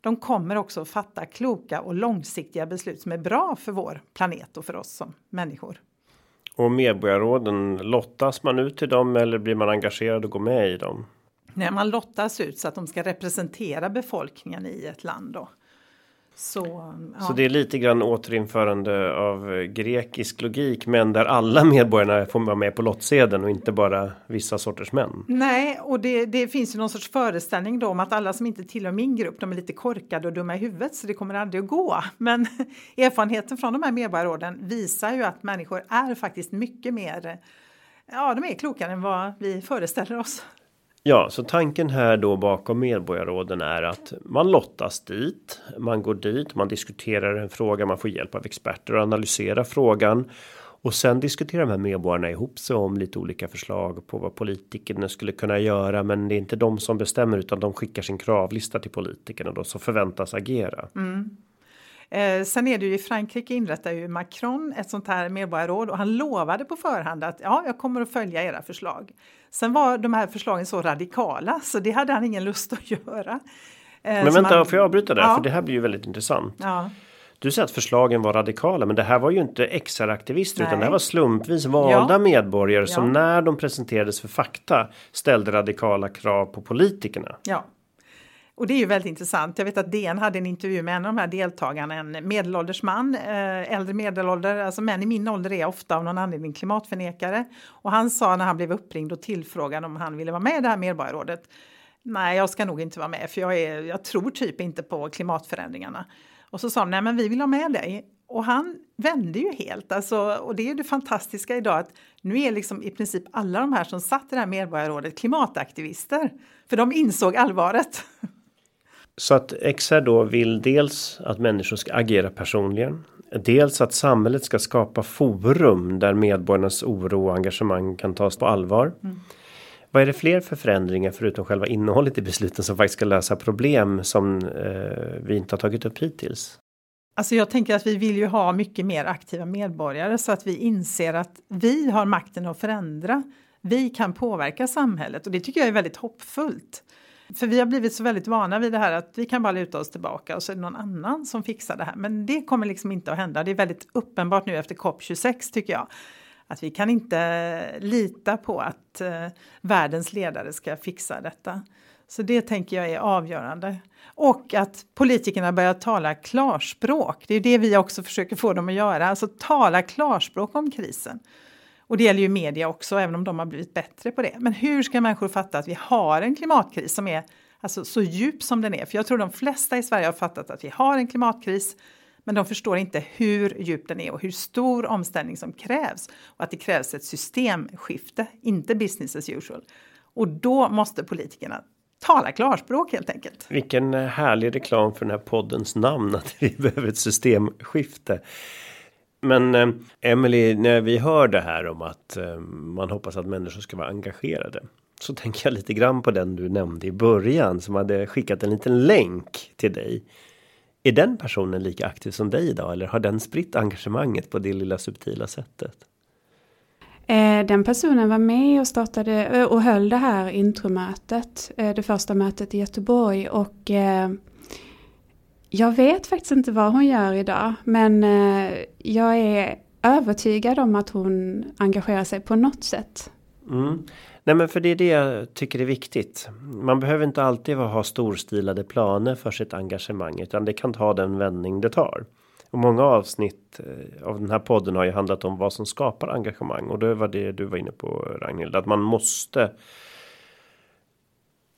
de kommer också fatta kloka och långsiktiga beslut som är bra för vår planet och för oss som människor.
Och medborgarråden, lottas man ut till dem eller blir man engagerad och går med i dem?
Nej, man lottas ut så att de ska representera befolkningen i ett land. Då.
Så, ja. så det är lite grann återinförande av grekisk logik men där alla medborgarna får vara med på lottsedeln och inte bara vissa sorters män.
Nej, och det, det finns ju någon sorts föreställning då om att alla som inte tillhör min grupp de är lite korkade och dumma i huvudet så det kommer aldrig att gå. Men erfarenheten från de här medborgarråden visar ju att människor är faktiskt mycket mer Ja, de är klokare än vad vi föreställer oss.
Ja, så tanken här då bakom medborgarråden är att man lottas dit. Man går dit, man diskuterar en fråga, man får hjälp av experter att analysera frågan. Och sen diskuterar de här medborgarna ihop sig om lite olika förslag på vad politikerna skulle kunna göra. Men det är inte de som bestämmer utan de skickar sin kravlista till politikerna då som förväntas agera.
Mm. Eh, sen är det ju i Frankrike inrättar ju Macron ett sånt här medborgarråd och han lovade på förhand att ja, jag kommer att följa era förslag. Sen var de här förslagen så radikala så det hade han ingen lust att göra.
Eh, men vänta, man, får jag avbryta där? Ja. För det här blir ju väldigt intressant. Ja. Du säger att förslagen var radikala, men det här var ju inte XR-aktivister utan det här var slumpvis valda ja. medborgare som när de presenterades för fakta ställde radikala krav på politikerna.
Ja, och det är ju väldigt intressant. Jag vet att DN hade en intervju med en av de här deltagarna, en medelålders man, eh, äldre medelålder, alltså män i min ålder är ofta av någon anledning klimatförnekare. Och han sa när han blev uppringd och tillfrågad om han ville vara med i det här medborgarrådet, nej jag ska nog inte vara med för jag, är, jag tror typ inte på klimatförändringarna. Och så sa de, nej men vi vill ha med dig. Och han vände ju helt, alltså, och det är det fantastiska idag att nu är liksom i princip alla de här som satt i det här medborgarrådet klimataktivister. För de insåg allvaret.
Så att XR då vill dels att människor ska agera personligen. Dels att samhället ska skapa forum där medborgarnas oro och engagemang kan tas på allvar. Mm. Vad är det fler för förändringar förutom själva innehållet i besluten som faktiskt ska lösa problem som eh, vi inte har tagit upp hittills?
Alltså jag tänker att vi vill ju ha mycket mer aktiva medborgare så att vi inser att vi har makten att förändra. Vi kan påverka samhället och det tycker jag är väldigt hoppfullt. För vi har blivit så väldigt vana vid det här att vi kan bara luta oss tillbaka och så är det någon annan som fixar det här. Men det kommer liksom inte att hända. Det är väldigt uppenbart nu efter COP26 tycker jag. Att vi kan inte lita på att eh, världens ledare ska fixa detta. Så det tänker jag är avgörande. Och att politikerna börjar tala klarspråk. Det är det vi också försöker få dem att göra. Alltså tala klarspråk om krisen. Och det gäller ju media också, även om de har blivit bättre på det. Men hur ska människor fatta att vi har en klimatkris som är alltså, så djup som den är? För jag tror de flesta i Sverige har fattat att vi har en klimatkris, men de förstår inte hur djup den är och hur stor omställning som krävs. Och att det krävs ett systemskifte, inte business as usual. Och då måste politikerna tala klarspråk helt enkelt.
Vilken härlig reklam för den här poddens namn att vi behöver ett systemskifte. Men eh, Emily, när vi hör det här om att eh, man hoppas att människor ska vara engagerade. Så tänker jag lite grann på den du nämnde i början som hade skickat en liten länk till dig. Är den personen lika aktiv som dig idag eller har den spritt engagemanget på det lilla subtila sättet?
Eh, den personen var med och startade eh, och höll det här intromötet, eh, det första mötet i Göteborg och jag vet faktiskt inte vad hon gör idag, men eh, jag är övertygad om att hon engagerar sig på något sätt.
Mm. Nej men för det är det jag tycker är viktigt. Man behöver inte alltid ha storstilade planer för sitt engagemang utan det kan ta den vändning det tar. Och många avsnitt eh, av den här podden har ju handlat om vad som skapar engagemang och det var det du var inne på Ragnhild att man måste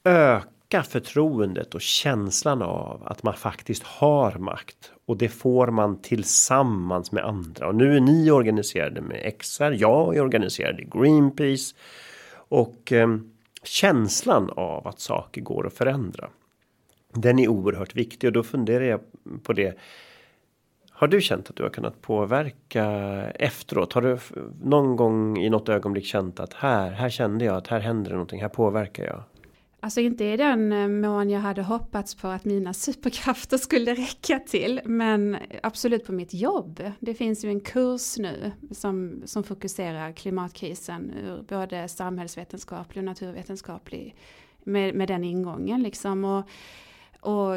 öka öka förtroendet och känslan av att man faktiskt har makt. Och det får man tillsammans med andra. Och nu är ni organiserade med XR, jag är organiserad i Greenpeace. Och eh, känslan av att saker går att förändra. Den är oerhört viktig och då funderar jag på det. Har du känt att du har kunnat påverka efteråt? Har du någon gång i något ögonblick känt att här, här kände jag att här händer det någonting, här påverkar jag?
Alltså inte i den eh, mån jag hade hoppats på att mina superkrafter skulle räcka till, men absolut på mitt jobb. Det finns ju en kurs nu som, som fokuserar klimatkrisen ur både samhällsvetenskaplig och naturvetenskaplig med, med den ingången liksom. Och, och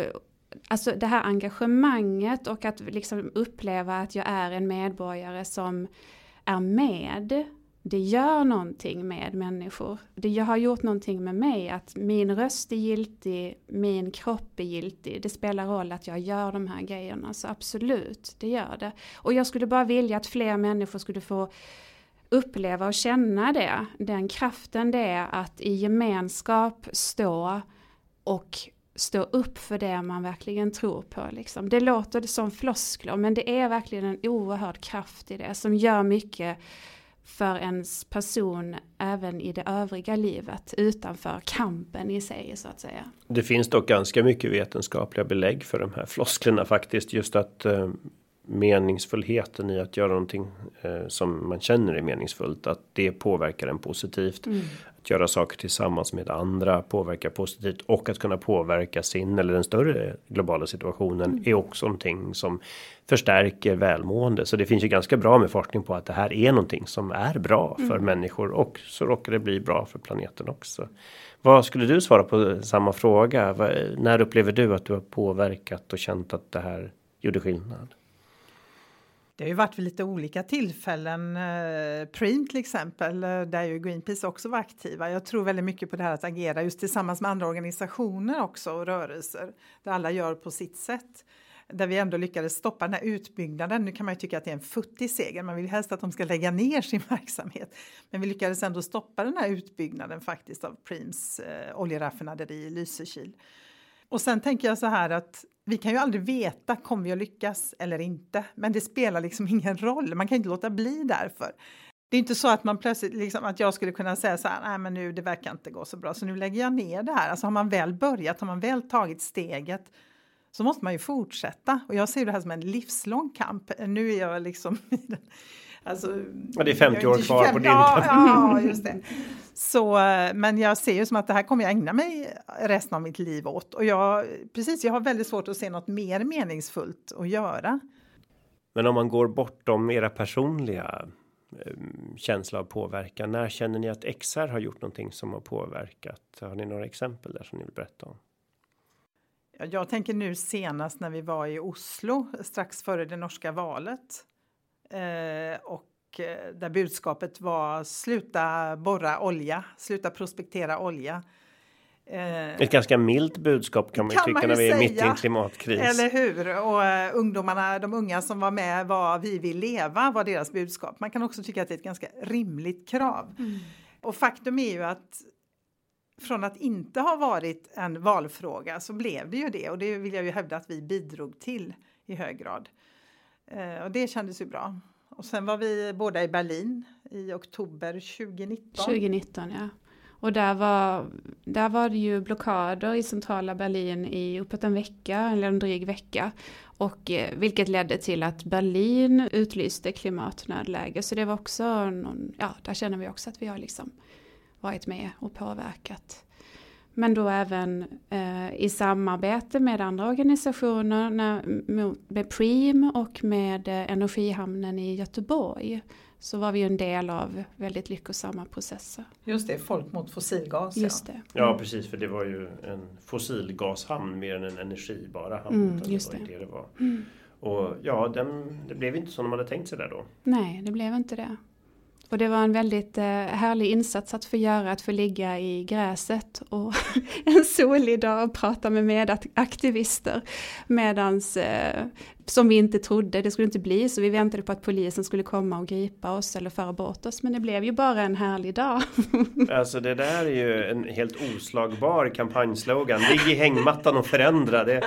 alltså det här engagemanget och att liksom uppleva att jag är en medborgare som är med det gör någonting med människor. Det har gjort någonting med mig att min röst är giltig, min kropp är giltig. Det spelar roll att jag gör de här grejerna, så absolut, det gör det. Och jag skulle bara vilja att fler människor skulle få uppleva och känna det, den kraften det är att i gemenskap stå och stå upp för det man verkligen tror på. Liksom. Det låter som floskler men det är verkligen en oerhörd kraft i det som gör mycket för ens person även i det övriga livet utanför kampen i sig så att säga.
Det finns dock ganska mycket vetenskapliga belägg för de här flosklerna faktiskt just att eh, meningsfullheten i att göra någonting eh, som man känner är meningsfullt att det påverkar en positivt. Mm. Att göra saker tillsammans med andra påverkar positivt och att kunna påverka sin eller den större globala situationen mm. är också någonting som förstärker välmående. Så det finns ju ganska bra med forskning på att det här är någonting som är bra för mm. människor och så råkar det bli bra för planeten också. Vad skulle du svara på samma fråga? När upplever du att du har påverkat och känt att det här gjorde skillnad?
Det har ju varit vid lite olika tillfällen. Eh, Preem till exempel, eh, där ju Greenpeace också var aktiva. Jag tror väldigt mycket på det här att agera just tillsammans med andra organisationer också och rörelser där alla gör på sitt sätt. Där vi ändå lyckades stoppa den här utbyggnaden. Nu kan man ju tycka att det är en futtig seger. Man vill helst att de ska lägga ner sin verksamhet. Men vi lyckades ändå stoppa den här utbyggnaden faktiskt av Preems eh, oljeraffinaderi i Lysekil. Och sen tänker jag så här att vi kan ju aldrig veta, kommer vi att lyckas eller inte? Men det spelar liksom ingen roll, man kan inte låta bli därför. Det är inte så att man plötsligt, liksom, att jag skulle kunna säga så här, nej men nu det verkar inte gå så bra så nu lägger jag ner det här. Alltså har man väl börjat, har man väl tagit steget så måste man ju fortsätta. Och jag ser det här som en livslång kamp. Nu är jag liksom
Alltså, ja, det är 50 år kvar på din
ja, ja, just det. Så, men jag ser ju som att det här kommer jag ägna mig resten av mitt liv åt. Och jag, precis, jag har väldigt svårt att se något mer meningsfullt att göra.
Men om man går bortom era personliga eh, känsla av påverkan. När känner ni att XR har gjort någonting som har påverkat? Har ni några exempel där som ni vill berätta om?
Jag tänker nu senast när vi var i Oslo strax före det norska valet Eh, och eh, där budskapet var sluta borra olja, sluta prospektera olja.
Eh, Ett ganska milt budskap kan man kan tycka man när vi är mitt i en klimatkris.
Eller hur? Och ungdomarna, de unga som var med var Vi vill leva var deras budskap. Man kan också tycka att det är ett ganska rimligt krav. Mm. Och faktum är ju att från att inte ha varit en valfråga så blev det ju det och det vill jag ju hävda att vi bidrog till i hög grad. Eh, och det kändes ju bra. Och sen var vi båda i Berlin i oktober 2019.
2019 ja. Och där var, där var det ju blockader i centrala Berlin i uppåt en vecka, eller en dryg vecka. Och eh, vilket ledde till att Berlin utlyste klimatnödläge. Så det var också någon, ja, där känner vi också att vi har liksom varit med och påverkat. Men då även eh, i samarbete med andra organisationer när, med Preem och med eh, Energihamnen i Göteborg så var vi en del av väldigt lyckosamma processer.
Just det, Folk mot fossilgas.
Just det.
Ja precis, för det var ju en fossilgashamn mer än en energibara hamn.
Mm, just det.
det, det, det var. Mm. Och ja, den, det blev inte som de hade tänkt sig där då.
Nej, det blev inte det. Och det var en väldigt eh, härlig insats att få göra, att få ligga i gräset och en solig dag och prata med medaktivister. Medans, eh, som vi inte trodde, det skulle inte bli så, vi väntade på att polisen skulle komma och gripa oss eller föra bort oss, men det blev ju bara en härlig dag.
alltså det där är ju en helt oslagbar kampanjslogan, ligg i hängmattan och förändra. Det,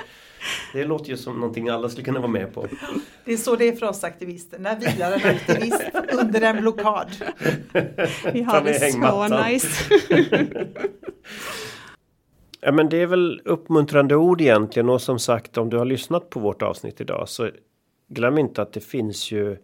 det låter ju som någonting alla skulle kunna vara med på.
Det är så det är för oss aktivister. När vilar en aktivist under en blockad?
Vi har det så nice.
ja men det är väl uppmuntrande ord egentligen och som sagt om du har lyssnat på vårt avsnitt idag så glöm inte att det finns ju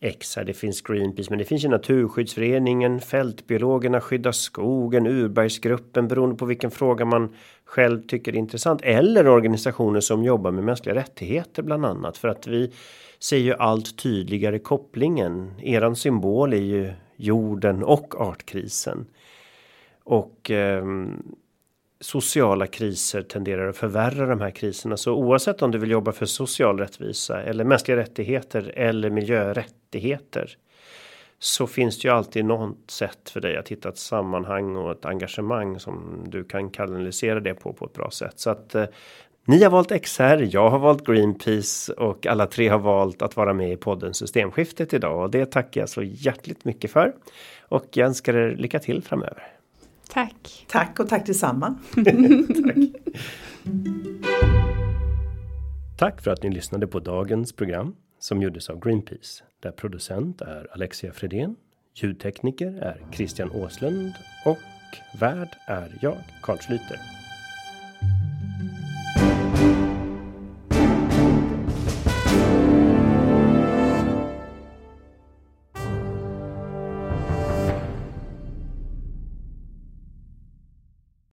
X här, det finns Greenpeace, men det finns ju Naturskyddsföreningen, Fältbiologerna skydda skogen, Urbergsgruppen beroende på vilken fråga man själv tycker är intressant eller organisationer som jobbar med mänskliga rättigheter bland annat för att vi ser ju allt tydligare kopplingen. Eran symbol är ju jorden och artkrisen. Och eh, sociala kriser tenderar att förvärra de här kriserna. Så oavsett om du vill jobba för social rättvisa eller mänskliga rättigheter eller miljörättigheter. Så finns det ju alltid något sätt för dig att hitta ett sammanhang och ett engagemang som du kan kanalisera det på på ett bra sätt. Så att eh, ni har valt XR, jag har valt Greenpeace och alla tre har valt att vara med i podden Systemskiftet idag och det tackar jag så hjärtligt mycket för. Och jag önskar er lycka till framöver.
Tack!
Tack och tack detsamma!
tack. tack för att ni lyssnade på dagens program som gjordes av Greenpeace där producent är Alexia Fredén, ljudtekniker är Christian Åslund och värd är jag, Carl Schlyter.